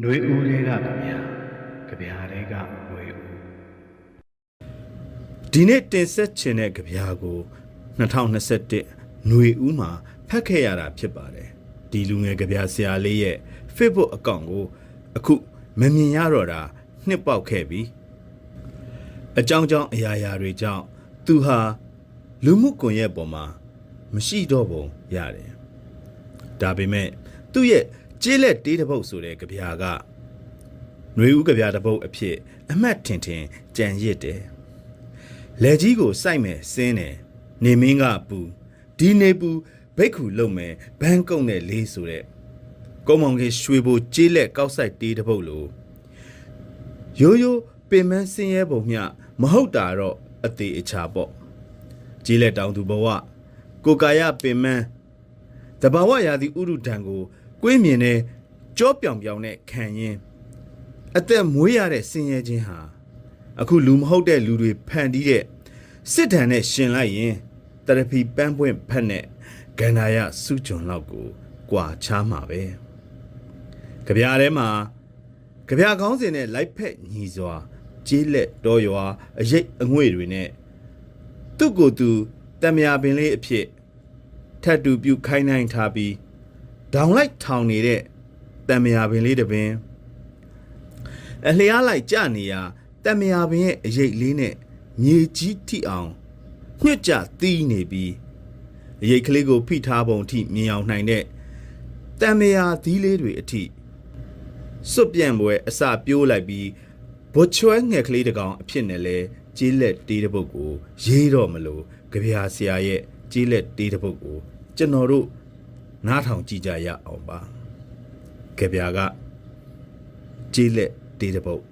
ຫນွေဦးတွေကကြဗျာကြဗျာတွေကຫນွေဦး ဒီနေ့တင်ဆက်ခြင်းတဲ့ကြပြာကို2021ຫນွေဦးမှာဖတ်ခဲ့ရတာဖြစ်ပါတယ်ဒီလူငယ်ကြပြာဆရာလေးရဲ့ Facebook အကောင့်ကို အခုမမြင်ရတော့တာနှစ်ပေါက်ခဲ့ပြီအကြောင်းကြောင့်အရာရာတွေကြောင့်သူဟာလူမှုကွန်ရက်ပေါ်မှာမရှိတော့ပုံရတယ်ဒါပေမဲ့သူ့ရဲ့ ကျေးလက်တေးတစ်ပုတ်ဆိုတဲ့ကြပြာကຫນွေဦးကြပြာတစ်ပုတ်အဖြစ် အမှတ်ထင်ထင်ကြံရစ်တယ်လက်ကြီးကိုစိုက်မယ်စင်းတယ်နေမင်းကပူဒီနေပူဘိတ်ခုလုံမယ်ဘန်းကုတ်နဲ့လေးဆိုတဲ့ကုန်းမောင်ကြီးရွှေဘိုကြေးလက်ကောက်ဆိုင်တေးတစ်ပုတ်လို့ရိုးရိုးပင်မဆင်းရဲပုံမျှမဟုတ်တာတော့အသေးအချာပေါ့ကြေးလက်တောင်သူဘဝကိုကာယပင်မတဘာဝရာသီဥရုဒံကို ကွေးမြင်တဲ့ကြောပြောင်ပြောင်နဲ့ခံရင်အသက်မွေးရတဲ့ဆင်းရဲခြင်းဟာအခုလူမဟုတ်တဲ့လူတွေဖန်တီးတဲ့စစ်တမ်းနဲ့ရှင်လိုက်ရင်တရဖီပန်းပွင့်ဖက်နဲ့ဂန္ဓာယစုကျွန်လောက်ကိုကွာချားမှာပဲကြပြားထဲမှာကြပြားကောင်းစင်နဲ့လိုက်ဖက်ညီစွာကြေးလက်တော်ရွာအရိတ်အငွေ့တွေနဲ့သူ့ကိုယ်သူတမယာပင်လေးအဖြစ်ထတ်တူပြုခိုင်းနိုင်ထားပြီး ဒေါင်လိုက်ထောင်နေတဲ့တမယာပင်လေးတစ်ပင်အလျားလိုက်ကြနေရာတမယာပင်ရဲ့အရေးလေးနဲ့မြေကြီးထိအောင်ညှွတ်ကြသီးနေပြီးအရေးကလေးကိုဖိထားပုံထိမြင်အောင်နိုင်တဲ့တမယာသီးလေးတွေအထိစွတ်ပြန့်ပွဲအစာပြိုးလိုက်ပြီးဘွချွဲငှက်ကလေးတစ်ကောင်အဖြစ်နဲ့လဲကြေးလက်တေးတစ်ပုတ်ကို ရေးတော့မလို့ကြပြာဆရာရဲ့ကြေးလက်တေးတစ်ပုတ်ကိုကျွန်တော်တို့ နားထောင်ကြည့်ကြရအောင်ပါကြပြာကကြေးလက်တေးတစ်ပုတ်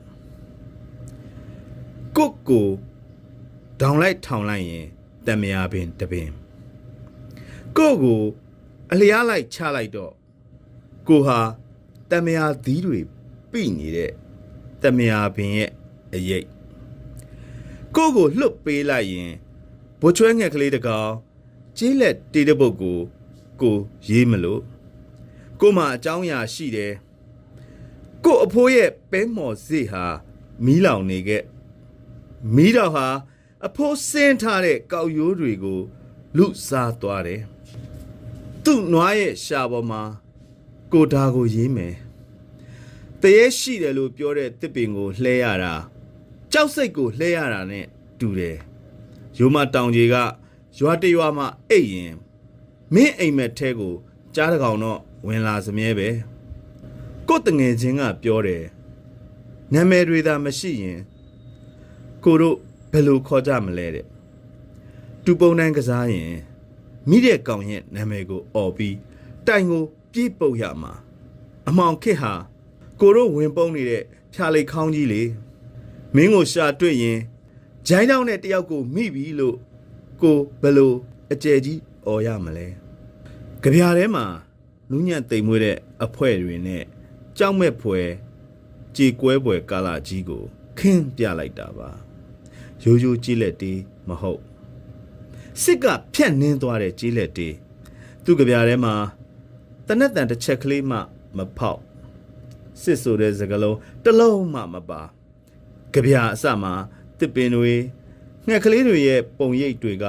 ကုတ်ကိုဒေါင်လိုက်ထောင်လိုက်ရင်တမယာပင်တပင်ကို့ကိုအလျားလိုက်ချလိုက်တော့ကိုဟာတမယာသီးတွေပြိနေတဲ့တမယာပင်ရဲ့အရေးကို့ကိုလှုပ်ပေးလိုက်ရင်ဘွချွဲငှက်ကလေးတကောင်ကြေးလက်တေးတစ်ပုတ်ကို ကိုရေးမလို့ကိုမှအကြောင်းအရာရှိတယ်ကို့အဖိုးရဲ့ပဲမော်စေ့ဟာမီးလောင်နေခဲ့မီးတော်ဟာအဖိုးစင်းထားတဲ့ကောက်ရိုးတွေကိုလူစားသွားတယ်သူ့နွားရဲ့ရှာပေါ်မှာကိုဒါကိုရေးမယ်တရေရှိတယ်လို့ပြောတဲ့တစ်ပင်ကိုလှဲရတာကြောက်စိတ်ကိုလှဲရတာနဲ့တူတယ်ရိုးမတောင်ကြီးကရွာတရွာမှာအိတ်ရင် မင်းအိမ်မက်ထဲကိုကြားတကောင်တော့ဝင်လာစမြဲပဲကို့တငယ်ချင်းကပြောတယ်နာမည်တွေသာမရှိရင်ကိုတို့ဘယ်လိုခေါ်ကြမလဲတဲ့တူပုံတန်းကစားရင်မိတဲ့ကောင်ရဲ့နာမည်ကိုអော်ပြီးတိုင်ကိုပြေးပုတ်ရမှာအမောင်ခစ်ဟာကိုတို့ဝင်ပုံနေတဲ့ဖြာလိတ်ခေါင်းကြီးလေမင်းကိုရှာတွေ့ရင်ဂျိုင်းတောင်းတဲ့တယောက်ကိုမိပြီလို့ကိုဘယ်လိုအကျယ်ကြီးអော်ရမလဲ ကြပြားထဲမှာနူးညံ့တိမ်မွေးတဲ့အဖွဲတွေနဲ့ကြောက်မဲ့ဖွယ်ကြေကွဲဖွယ်ကာလာကြီးကို ခင်းပြလိုက်တာပါရိုးရိုးကြီးလက်တေးမဟုတ်စစ်ကဖြတ်နှင်းသွားတဲ့ကြီးလက်တေးသူ့ကြပြားထဲမှာတနက်တန်တစ်ချက်ကလေးမှမဖောက်စစ်ဆိုတဲ့စကလုံးတစ်လုံးမှမပါကြပြားအစမှာတစ်ပင်တွေငှက်ကလေးတွေရဲ့ပုံရိပ်တွေက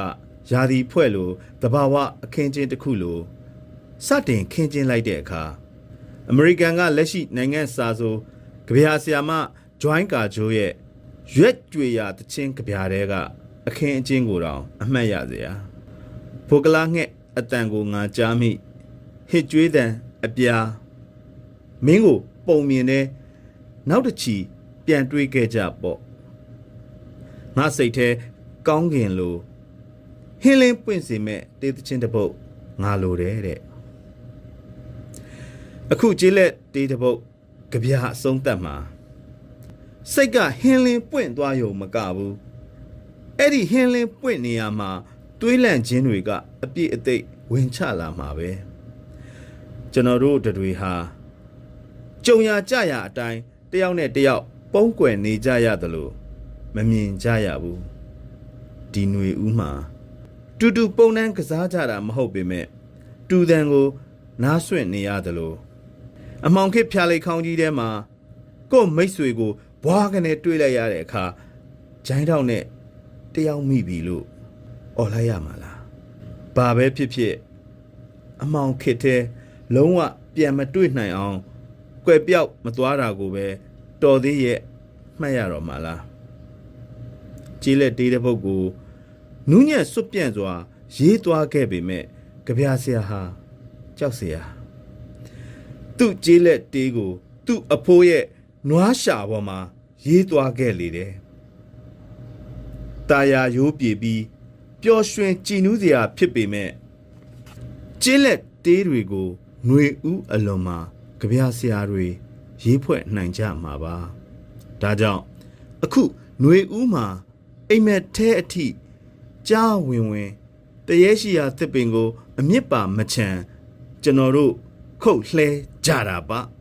ယာဒီဖွဲ့လို့တဘာဝအခင်းချင်းတစ်ခုလို့ စတင်ခင်းချင်းလိုက်တဲ့အခါအမေရိကန်ကလက်ရှိနိုင်ငံစာဆိုကြပြာဆီယာမဂျွိုင်းကာဂျိုးရဲ့ရွက်ကြွေရာတချင်းကြပြာတဲကအခင်းအကျင်းကိုတောင်အမှတ်ရစရာဖိုကလာငှက်အတန်ကိုငါကြားမိဟစ်ကြွေးတန်အပြာမင်းကိုပုံမြင်တဲ့နောက်တစ်ချီပြန်တွေးခဲ့ကြပေါ့ငါစိတ်ထဲကောင်းကင်လိုဟင်းလင်းပွင့်စေမဲ့တေးသချင်းတစ်ပုတ်ငါလိုတယ်တဲ့ အခုကျေးလက်တေးတစ်ပုတ်ကြပြာအဆုံးသက်မှာစိတ်ကဟင်းလင်းပွင့်သွားရုံမကဘူးအဲ့ဒီဟင်းလင်းပွင့်နေရမှာတွေးလန့်ခြင်းတွေကအပြည့်အသိပ်ဝင်ချလာမှာပဲကျွန်တော်တို့တွေဟာကြုံရကြရအတိုင်းတယောက်နဲ့တယောက်ပုံးကွယ်နေကြရသလိုမမြင်ကြရဘူးဒီຫນွေဦးမှာတူတူပုံနှန်းကစားကြတာမဟုတ်ပေမဲ့တူတန်ကိုနားဆွင့်နေရသလို အမောင်ခေတ်ဖြာလိတ်ခေါင်းကြီးထဲမှာကို့မိတ်ဆွေကိုဘွားကနေတွေ့လိုက်ရတဲ့အခါဂျိုင်းတောက်နဲ့တယောက်မိပြီလို့អော်လိုက်ရမှာလားဘာပဲဖြစ်ဖြစ်အမောင်ခေတ်တဲ့လုံးဝပြန်မတွေ့နိုင်အောင်ကွယ်ပြောက်မသွားတာကိုပဲတော်သေးရဲ့မှတ်ရတော့မှာလားကြီးလက်တေးတဲ့ပုတ်ကိုနူးညံ့စွတ်ပြန့်စွာ ရေးသွားခဲ့ပေမဲ့ကြပြဆရာဟာကြောက်เสีย သူ့ကြီးလက်တေးကို သူ့အဖိုးရဲ့နွားရှာပေါ်မှာရေးသွားခဲ့လေတယ်။ตาယာရိုးပြေပြီးပျော်ရွှင်ကြည်နူးစရာဖြစ်ပေမဲ့ကျင်းလက်တေးတွေကိုຫນွေဥအလွန်မှာကြပြဆရာတွေရေးဖွဲ့နိုင်ကြမှာပါ။ဒါကြောင့်အခုຫນွေဥမှာအိမ်မက်ထဲအထိကြားဝင်ဝင်တရေရှိရာသစ်ပင်ကို အမြင့်ပါမချန်ကျွန်တော်တို့ ခုတ်လှဲကြတာပါ။